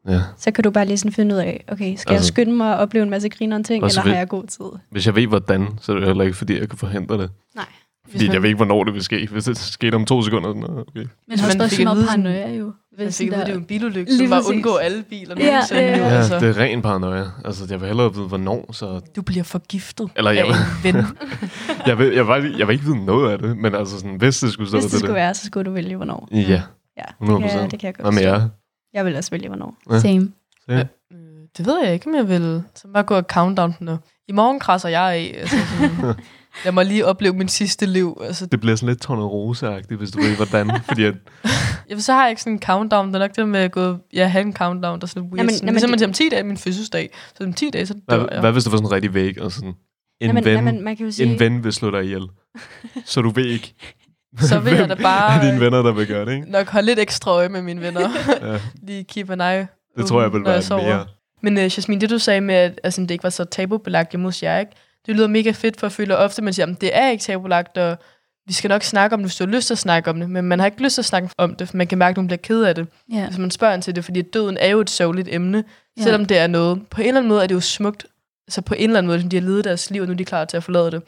Ja. Så kan du bare lige sådan finde ud af, okay, skal altså, jeg Altså- skynde mig og opleve en masse grineren ting, Også eller har vil- jeg god tid? Hvis jeg ved, hvordan, så er det heller ikke, fordi jeg kan forhindre det. Nej. Fordi man- jeg ved ikke, hvornår det vil ske. Hvis det skete om to sekunder, så nå, okay. Men Hvis også man bare fik så meget sådan- paranoia jo. Man Hvis fik at vide, der- det er jo en bilulykke, som bare præcis. undgå alle biler. Ja, ja, nu, ja. Ja, altså. det er ren paranoia. Altså, jeg vil hellere vide, hvornår, så... Du bliver forgiftet Eller af jeg en ven. [laughs] Jeg vil, jeg, vil, jeg vil ikke vide noget af det, men altså sådan, hvis det skulle stå Hvis det skulle være, så skulle du vælge, hvornår. Ja, Ja, 100%. Ja, det kan jeg godt forstå. jer? Jeg vil også vælge, hvornår. Ja. Same. Ja. Øh, Det ved jeg ikke, om jeg vil. Så bare gå og countdown den. og I morgen krasser jeg af. Altså sådan, [laughs] jeg må lige opleve min sidste liv. Altså, Det bliver sådan lidt tornerose-agtigt, hvis du ved, hvordan. [laughs] fordi at, ja, så har jeg ikke sådan en countdown. Det er nok det med at gå, ja, have en countdown, der er sådan weird. Jamen, sådan, jamen, ligesom det- det... om 10 dage er min fødselsdag. Så om 10 dage, så dør hvad, jeg. hvad hvis du får sådan en rigtig væg, og sådan, en, Jamen, ven, jamen, man kan jo sige, en ven vil slå dig ihjel. så du ved ikke, [laughs] så vil jeg da [laughs] bare af dine venner, der vil gøre det, ikke? nok holde lidt ekstra øje med mine venner. Ja, Lige keep an eye. det tror jeg vil når jeg være sover. mere. Men uh, Jasmine, det du sagde med, at altså, det ikke var så tabubelagt hjemme hos jer, ikke? Det lyder mega fedt, for jeg føler ofte, at man siger, at det er ikke tabubelagt, og vi skal nok snakke om det, hvis du har lyst til at snakke om det, men man har ikke lyst til at snakke om det, for man kan mærke, at man bliver ked af det, Ja. hvis man spørger ind til det, fordi døden er jo et sørgeligt emne, Ja. selvom det er noget. På en eller anden måde er det jo smukt, altså på en eller anden måde, som de har levet deres liv, og nu er de klar til at forlade det.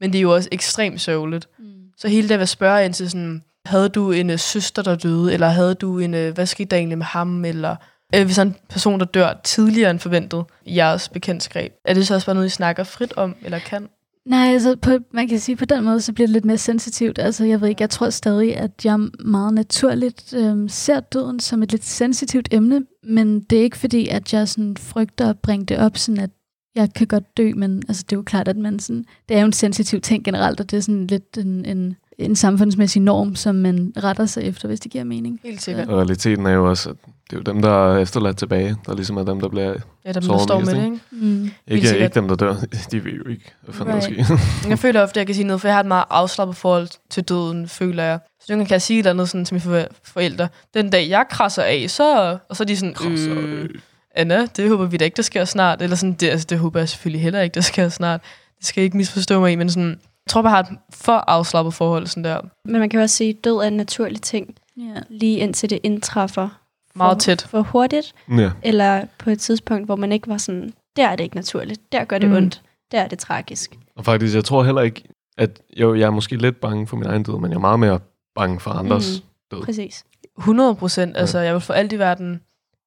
Men det er jo også ekstremt sørgeligt. Mm. Så hele det at spørge ind til sådan, havde du en øh, søster, der døde, eller havde du en, øh, hvad skete der egentlig med ham, eller øh, hvis der er en person, der dør tidligere end forventet i jeres bekendtskab, er det så også bare noget, I snakker frit om, eller kan? Nej, altså på, man kan sige, på den måde, så bliver det lidt mere sensitivt. Altså jeg ved ikke, jeg tror stadig, at jeg meget naturligt øh, ser døden som et lidt sensitivt emne, men det er ikke fordi, at jeg sådan frygter at bringe det op, sådan at jeg kan godt dø, men altså, det er jo klart, at man sådan, det er jo en sensitiv ting generelt, og det er sådan lidt en, en, en samfundsmæssig norm, som man retter sig efter, hvis det giver mening. Helt sikkert. Og realiteten er jo også, at det er jo dem, der er efterladt tilbage, der ligesom er dem, der bliver... Ja, dem, der står med det, ikke? ikke? Mm. Ikke, ikke dem, der dør. [laughs] De ved jo ikke, hvad fanden der Right. sker. [laughs] Jeg føler ofte, at jeg kan sige noget, for jeg har et meget afslappet forhold til døden, føler jeg. Så nogle kan jeg sige et eller andet sådan, til mine for- forældre. Den dag, jeg krasser af, så... Og så er de sådan, Krasser øh. Anna, det håber vi da ikke, der sker snart. Eller sådan, det, altså, det håber jeg selvfølgelig heller ikke, der sker snart. Det skal jeg ikke misforstå mig i, men sådan, jeg tror bare, jeg har et for afslappet forhold sådan der. Men man kan jo også sige, at død er en naturlig ting, Ja. lige indtil det indtræffer Meget for, tæt. for hurtigt, Ja. eller på et tidspunkt, hvor man ikke var sådan, der er det ikke naturligt, der gør det Mm. ondt, der er det tragisk. Og faktisk, jeg tror heller ikke, at jo, jeg er måske lidt bange for min egen død, men jeg er meget mere bange for andres. Mm. Præcis. 100 procent. Altså, jeg vil for alt i verden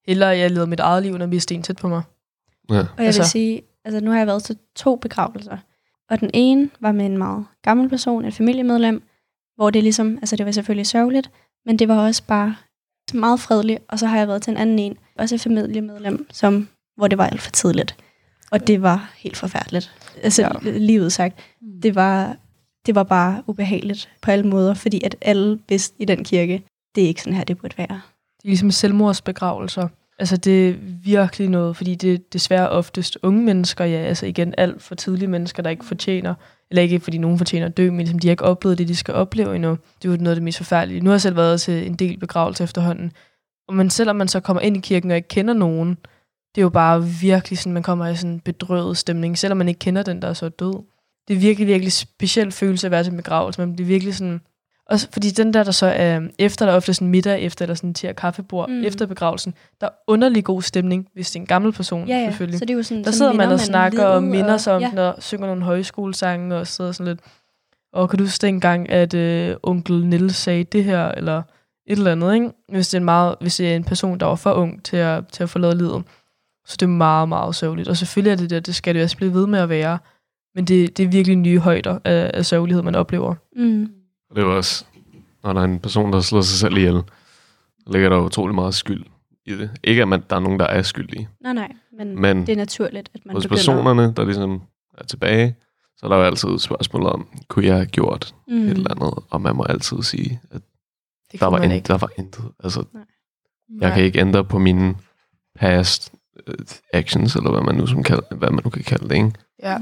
hellere, at jeg levede mit eget liv, når vi er sten tæt på mig. Ja. Og jeg Altså- vil sige, altså nu har jeg været til to begravelser. Og den ene var med en meget gammel person, et familiemedlem, hvor det ligesom, altså det var selvfølgelig sørgeligt, men det var også bare meget fredeligt. Og så har jeg været til en anden en, også et familiemedlem, som, hvor det var alt for tidligt. Og det var helt forfærdeligt. Altså ja. livet sagt. Det var, det var bare ubehageligt på alle måder, fordi at alle vidste i den kirke, det er ikke sådan her, det burde være. Det er ligesom selvmordsbegravelser. Altså, det er virkelig noget, fordi det er desværre oftest unge mennesker, ja, altså igen alt for tidlige mennesker, der ikke fortjener, eller ikke fordi nogen fortjener at dø, men ligesom, de har ikke oplevet det, de skal opleve endnu. Det er jo noget af det mest forfærdelige. Nu har jeg selv været til en del begravelse efterhånden, og men selvom man så kommer ind i kirken og ikke kender nogen, det er jo bare virkelig sådan, man kommer i sådan en bedrøvet stemning, selvom man ikke kender den, der er så død. Det er virkelig, virkelig speciel følelse at være til en begravelse. Man bliver virkelig sådan... Også fordi den der, der så er efter, der er ofte sådan middag efter, eller sådan til at kaffebord Mm. efter begravelsen, der er underlig god stemning, hvis det er en gammel person, Ja, ja. selvfølgelig. Så det er jo sådan, Der sidder man og snakker og minder sig om ja. og synger nogle højskolesange, og sidder sådan lidt, og kan du huske dengang, at øh, onkel Nils sagde det her, eller et eller andet, ikke? Hvis det er en, meget, hvis det er en person, der var for ung til at, til at forlade livet. Så det er meget, meget sørgeligt. Og selvfølgelig er det det, det skal det også blive ved med at være. Men det, det er virkelig nye højder af, af sørgelighed, man oplever. Mm. Og det er jo også, når der er en person, der slår sig selv ihjel, så ligger der jo utrolig meget skyld i det. Ikke at man, der er nogen, der er skyldige, Nej, nej, men, men det er naturligt, at man hos begynder... personerne, der ligesom er tilbage, så er der jo altid et spørgsmål om, kunne jeg have gjort mm. et eller andet? Og man må altid sige, at Det der var, in, ikke. der var intet. Altså, Nej. jeg Nej. kan ikke ændre på mine past øh, actions, eller hvad man nu, som kalder, hvad man nu kan kalde det, ikke? Ja.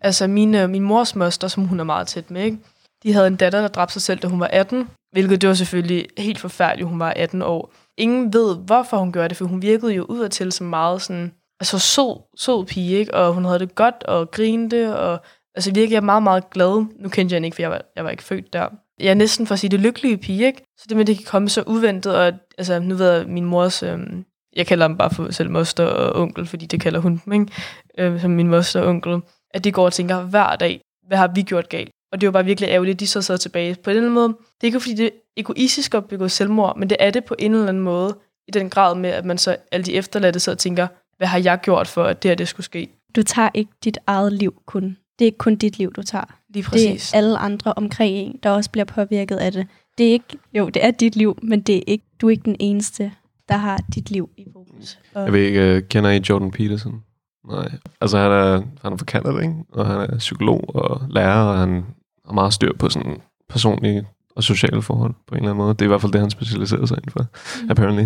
Altså, min, øh, min mors moster, som hun er meget tæt med, ikke? De havde en datter, der dræbte sig selv, da hun var 18, hvilket det var selvfølgelig helt forfærdeligt, hun var 18 år. Ingen ved, hvorfor hun gjorde det, for hun virkede jo udadtil som meget sådan, altså sød, sød pige, ikke? og hun havde det godt og grinte, og altså virkelig jeg er meget, meget glad. Nu kendte jeg hende ikke, for jeg var, jeg var ikke født der. Jeg er næsten for at sige det lykkelige pige, ikke? Så det med, det kan komme så uventet, og altså, nu ved jeg, min mors, øhm, jeg kalder dem bare for selv moster og onkel, fordi det kalder hun dem, ikke? Øh, som min moster og onkel, at de går og tænker hver dag, hvad har vi gjort galt? Og det var bare virkelig ærgerligt, at de så sad tilbage. På den anden måde, det er ikke fordi, det er egoistisk at begå selvmord, men det er det på en eller anden måde, i den grad med, at man så alle de efterladte sidder og tænker, hvad har jeg gjort for, at det her det skulle ske? Du tager ikke dit eget liv kun. Det er ikke kun dit liv, du tager. Lige Det præcis. er alle andre omkring en, der også bliver påvirket af det. Det er ikke, jo, det er dit liv, men det er ikke, du er ikke den eneste, der har dit liv i fokus. Og, Jeg ved ikke, uh, kender I Jordan Peterson? Nej. Altså, han er, han er fra Canada, ikke? Og han er psykolog og lærer, og han har meget styr på sådan personlige og sociale forhold på en eller anden måde. Det er i hvert fald det, han specialiserer sig indenfor, mm. apparently.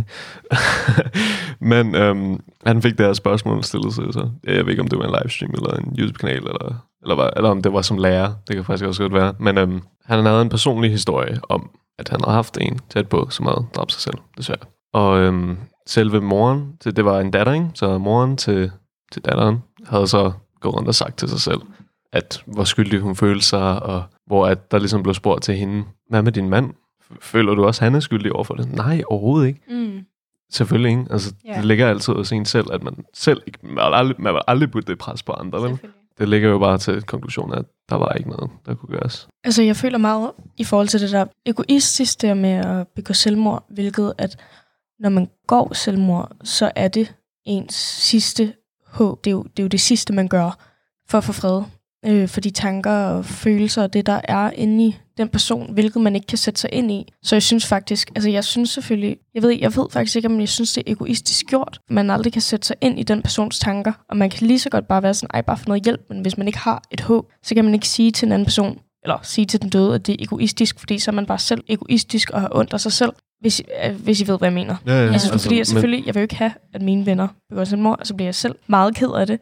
[laughs] Men øhm, han fik det her spørgsmål stillet sig så. Jeg ved ikke, om det var en livestream eller en YouTube-kanal, eller, eller, hvad, eller om det var som lærer. Det kan faktisk også godt være. Men øhm, Han havde en personlig historie om, at han havde haft en tæt på, som havde dræbt sig selv, desværre. Og øhm, selve moren, til, det var en datter, ikke? så moren til, til datteren havde så gået rundt og sagt til sig selv, at hvor skyldig hun følte sig, og hvor at der ligesom blev spurgt til hende, hvad med din mand? Føler du også, at han er skyldig overfor det? Nej, overhovedet ikke. Mm. Selvfølgelig ikke. Altså, Ja. Det ligger altid hos en selv, at man selv ikke, man vil aldrig, man vil aldrig putte det pres på andre, vel? Det ligger jo bare til konklusionen, at der var ikke noget, der kunne gøres. Altså, jeg føler meget i forhold til det der egoistisk der med at begå selvmord, hvilket at når man går selvmord, så er det ens sidste håb. Det er jo det, er jo det sidste, man gør for at få fred. Øh, for de tanker og følelser og det, der er inde i den person, hvilket man ikke kan sætte sig ind i. Så jeg synes faktisk, altså jeg synes selvfølgelig, jeg ved, jeg ved faktisk ikke, om jeg synes, det er egoistisk gjort. Man aldrig kan sætte sig ind i den persons tanker, og man kan lige så godt bare være sådan, ej, bare få noget hjælp, men hvis man ikke har et håb, så kan man ikke sige til en anden person, eller sige til den døde, at det er egoistisk, fordi så er man bare selv egoistisk og har ondt af sig selv, hvis, øh, hvis I ved, hvad jeg mener. Ja, ja. Altså, fordi jeg selvfølgelig, jeg vil jo ikke have, at mine venner begår selvmord, og så bliver jeg selv meget ked af det,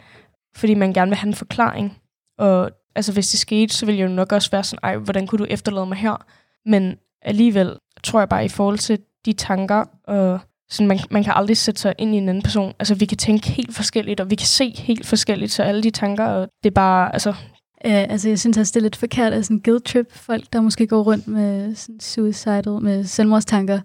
fordi man gerne vil have en forklaring. Og altså, hvis det skete, så ville jeg jo nok også være sådan, ej, hvordan kunne du efterlade mig her? Men alligevel tror jeg bare i forhold til de tanker, og sådan, man, man kan aldrig sætte sig ind i en anden person. Altså, vi kan tænke helt forskelligt, og vi kan se helt forskelligt, så alle de tanker, og det er bare, altså, Ja, altså jeg synes også, det er lidt forkert af sådan guilt trip, folk der måske går rundt med sådan suicidal, med selvmordstanker,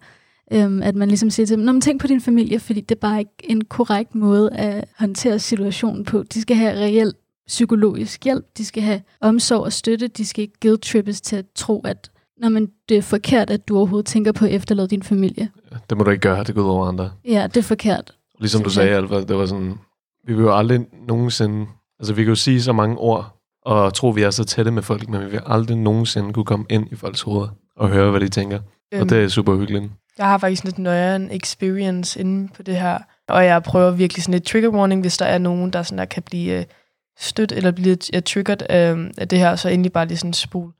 øhm, at man ligesom siger til dem, Nå, men tænk på din familie, fordi det er bare ikke en korrekt måde at håndtere situationen på. De skal have reelt psykologisk hjælp, de skal have omsorg og støtte, de skal ikke guilt trippes til at tro, at Nå, men det er forkert, at du overhovedet tænker på at efterlade din familie. Det må du ikke gøre, det går ud over andre. Ja, det er forkert. Ligesom du sagde, Alfa, det var sådan, vi vil jo aldrig nogensinde, altså vi kan jo sige så mange ord, og tro, vi er så tætte med folk, men vi vil aldrig nogensinde kunne komme ind i folks hoveder og høre, hvad de tænker. Øhm, Og det er super hyggeligt. Jeg har faktisk lidt nøjeren experience inde på det her, og jeg prøver virkelig sådan et trigger warning, hvis der er nogen, der, sådan, der kan blive øh, stødt eller blive ja, triggered af, af det her, så endelig bare lige sådan spol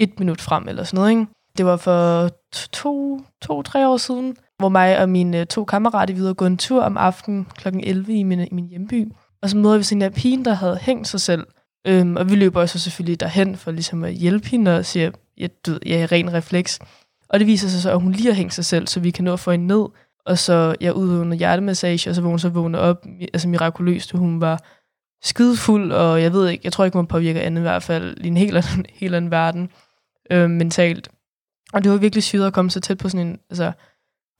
et minut frem eller sådan noget. Ikke? Det var for t- to, to-tre år siden, hvor mig og mine øh, to kammerater vi var gå en tur om aftenen kl. 11 i min, i min hjemby. Og så møder vi sådan en af pigen, der havde hængt sig selv. Øhm, og vi løber også selvfølgelig derhen for ligesom at hjælpe hende og siger, ja, du, jeg ja, ren refleks. Og det viser sig så, at hun lige har hængt sig selv, så vi kan nå at få hende ned. Og så jeg udøvede noget hjertemassage, og så vågner hun så vågner op, altså mirakuløst, hun var skidefuld, og jeg ved ikke, jeg tror ikke, man påvirker andet i hvert fald i en helt anden, [laughs] helt anden verden øh, mentalt. Og det var virkelig syret at komme så tæt på sådan en, altså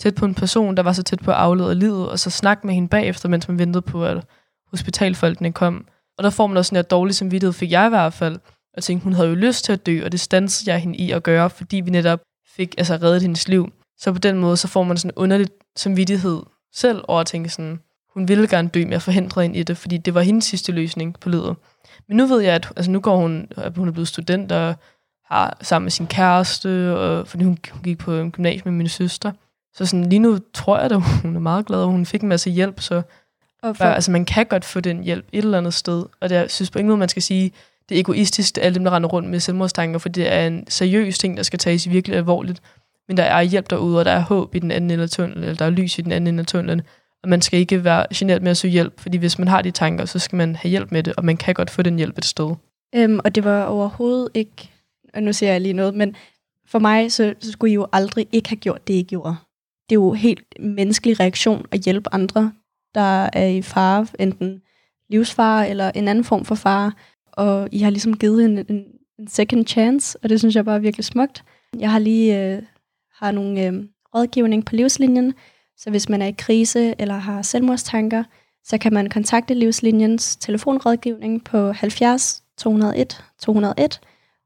tæt på en person, der var så tæt på at aflede livet, og så snakke med hende bagefter, mens man ventede på, at hospitalfolkene kom. Og der får man også sådan en dårlig samvittighed, fik jeg i hvert fald. Og tænkte, hun havde jo lyst til at dø, og det stansede jeg hende i at gøre, fordi vi netop fik altså, reddet hendes liv. Så på den måde, så får man sådan en underlig samvittighed selv over at tænke sådan, hun ville gerne dø, men jeg forhindrede hende i det, fordi det var hendes sidste løsning på livet. Men nu ved jeg, at altså, nu går hun, at hun er blevet student og har sammen med sin kæreste, og, fordi hun, hun gik på en gymnasium med min søster. Så sådan, lige nu tror jeg, at hun er meget glad, og hun fik en masse hjælp, så Og for, altså, man kan godt få den hjælp et eller andet sted. Og det, jeg synes på ingen måde, man skal sige, det er egoistisk, alle dem, der render rundt med selvmordstanker, for det er en seriøs ting, der skal tages virkelig alvorligt. Men der er hjælp derude, og der er håb i den anden ende af tunnelen, eller der er lys i den anden ende af tunnelen. Og man skal ikke være generet med at søge hjælp, fordi hvis man har de tanker, så skal man have hjælp med det, og man kan godt få den hjælp et sted. Øhm, og det var overhovedet ikke, og nu siger jeg lige noget, men for mig, så, så skulle I jo aldrig ikke have gjort det, I gjorde. Det er jo helt menneskelig reaktion at hjælpe andre, der er i fare, enten livsfare eller en anden form for fare. Og I har ligesom givet en, en, en second chance, og det synes jeg bare er virkelig smukt. Jeg har lige øh, har nogle øh, rådgivning på livslinjen, så hvis man er i krise eller har selvmordstanker, så kan man kontakte Livslinjens telefonrådgivning på 70 201 201,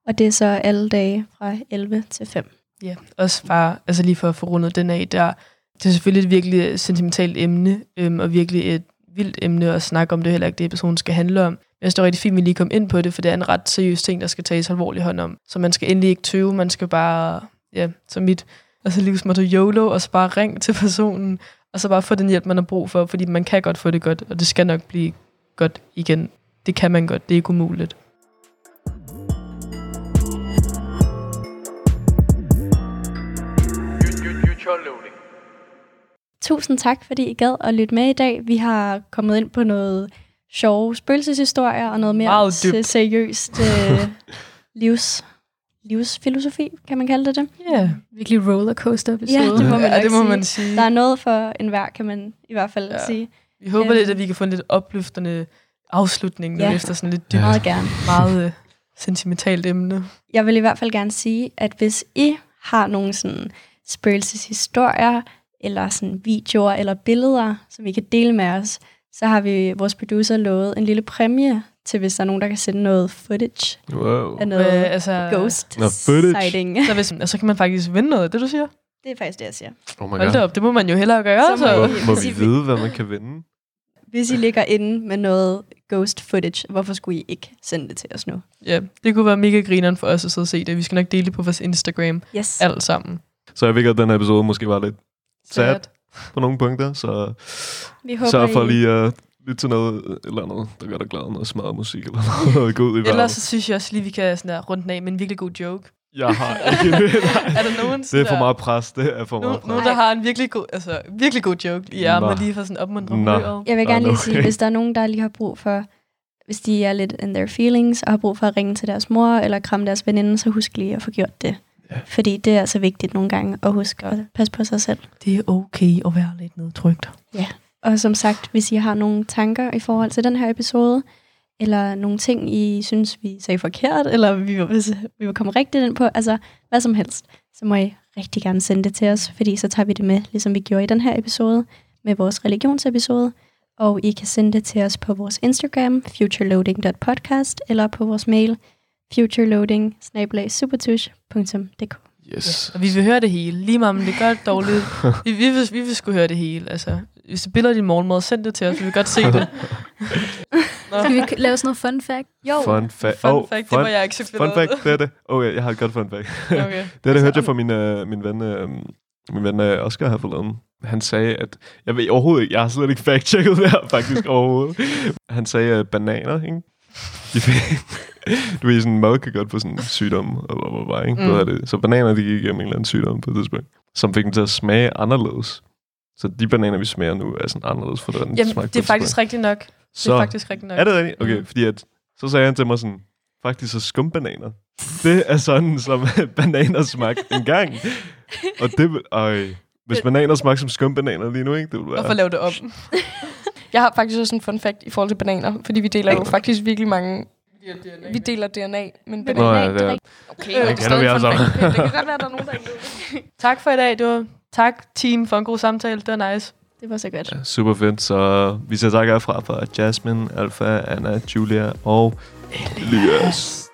og det er så alle dage fra 11 til 5. Ja, også bare, altså lige for at få rundet den af, der, det er selvfølgelig et virkelig sentimentalt emne, øhm, og virkelig et vildt emne at snakke om, det er heller ikke det, personen skal handle om. Men jeg står det er rigtig fint, at vi lige kom ind på det, for det er en ret seriøs ting, der skal tages alvorligt hånd om. Så man skal endelig ikke tøve, man skal bare, ja, som mit altså livsmotto YOLO, og så bare ring til personen, og så bare få den hjælp, man har brug for, fordi man kan godt få det godt, og det skal nok blive godt igen. Det kan man godt, det er ikke umuligt. Tusind tak, fordi I gad at lytte med i dag. Vi har kommet ind på noget sjove spøgelseshistorier og noget mere seriøst øh, [laughs] livs, livsfilosofi, kan man kalde det det? Ja, Virkelig rollercoaster episode. Ja, det må man [laughs] ja det må sige. man sige. Der er noget for enhver, kan man i hvert fald Ja. sige. Vi håber Øhm. lidt, at vi kan få en lidt opløftende afslutning Ja. ja. efter sådan lidt dybt, Meget gerne. meget øh, sentimentalt emne. Jeg vil i hvert fald gerne sige, at hvis I har nogle sådan spøgelseshistorier, eller sådan videoer eller billeder, som I kan dele med os, så har vi vores producer lovet en lille præmie til, hvis der er nogen, der kan sende noget footage Wow. af noget Øh, altså, ghost Nå, footage. sighting. Så, hvis, så kan man faktisk vinde noget af det, du siger. Det er faktisk det, jeg siger. Oh my Hold da god. op, det må man jo hellere gøre. Så Så Må, I- må vi vide, hvad man kan vinde? Hvis I ligger inde med noget ghost footage, hvorfor skulle I ikke sende det til os nu? Ja, det kunne være mega grineren for os at sidde og se det. Vi skal nok dele det på vores Instagram. Yes. Alt sammen. Så jeg ved godt, at den her episode måske var lidt sad Sad. på nogle punkter, så Vi håber, sørg for I- lige at lytte til noget eller andet, der gør dig glad, noget smadret musik eller [laughs] noget god i Ellers verden. så synes jeg også lige, vi kan sådan der runde den af med en virkelig god joke. Jeg har [laughs] ikke nej. Er der nogen Det er for meget pres, det er for der, meget nogen, nogen, pres. der har en virkelig god, altså, virkelig god joke i ærmet, Nå. lige for sådan opmuntre Nå. humøret? Jeg vil gerne no lige sige, way. hvis der er nogen, der lige har brug for, hvis de er lidt in their feelings, og har brug for at ringe til deres mor, eller kramme deres veninde, så husk lige at få gjort det. Ja. Fordi det er altså vigtigt nogle gange at huske at passe på sig selv. Det er okay at være lidt nedtrykt. Og som sagt, hvis I har nogle tanker i forhold til den her episode, eller nogle ting, I synes, vi sagde forkert, eller vi var, hvis vi var kommet rigtigt ind på, altså hvad som helst, så må I rigtig gerne sende det til os, fordi så tager vi det med, ligesom vi gjorde i den her episode, med vores religionsepisode. Og I kan sende det til os på vores Instagram, futureloading.podcast, eller på vores mail, futureloading Yes. Og vi vil høre det hele. Lige meget om det er godt dårligt. [laughs] vi, vi, vil, vi vil sgu høre det hele. Altså, hvis du billeder din morgenmad, send det til os. Vi vil godt se det. [laughs] Nå. Skal vi lave sådan noget fun fact? Jo, Fun, fa- Fun oh, fact, det må jeg ikke se Fun fact, det er det. Okay, jeg har et godt fun fact. [laughs] Okay. [laughs] Det, det hørte jeg fra min, uh, min ven, uh, min ven uh, Oscar her forleden. Han sagde, at... Jeg ved overhovedet ikke, jeg har slet ikke fact-checket det her, faktisk overhovedet. Han sagde, at bananer, ikke? De du ved, sådan mad kan godt få sådan en sygdom, og bla, bla, bla, ikke? Mm. Det. Så bananer, de gik igennem en eller anden sygdom på et tidspunkt, som fik dem til at smage anderledes. Så de bananer, vi smager nu, er sådan anderledes for den Jamen, smag det er faktisk rigtigt nok. Det Så, er faktisk rigtigt nok. er det rigtigt? Okay, Mm. fordi at, så sagde han til mig sådan, faktisk så skumbananer. Det er sådan, som [laughs] bananer smagte engang. Og det øj, hvis bananer smagte som skumbananer lige nu, ikke? Det ville være... Hvorfor lave det om? [laughs] Jeg har faktisk også en fun fact i forhold til bananer, fordi vi deler jo faktisk virkelig mange... Vi deler DNA, men Nå, bananer... ja, det er, Okay, Øh, det er stadig vi fact. Det kan godt være, der er nogen, der ikke tak for i dag. Det var, tak, team, for en god samtale. Det var nice. det var så godt. ja, super fedt. Så vi siger tak herfra fra Jasmine, Alfa, Anna, Julia og Elias.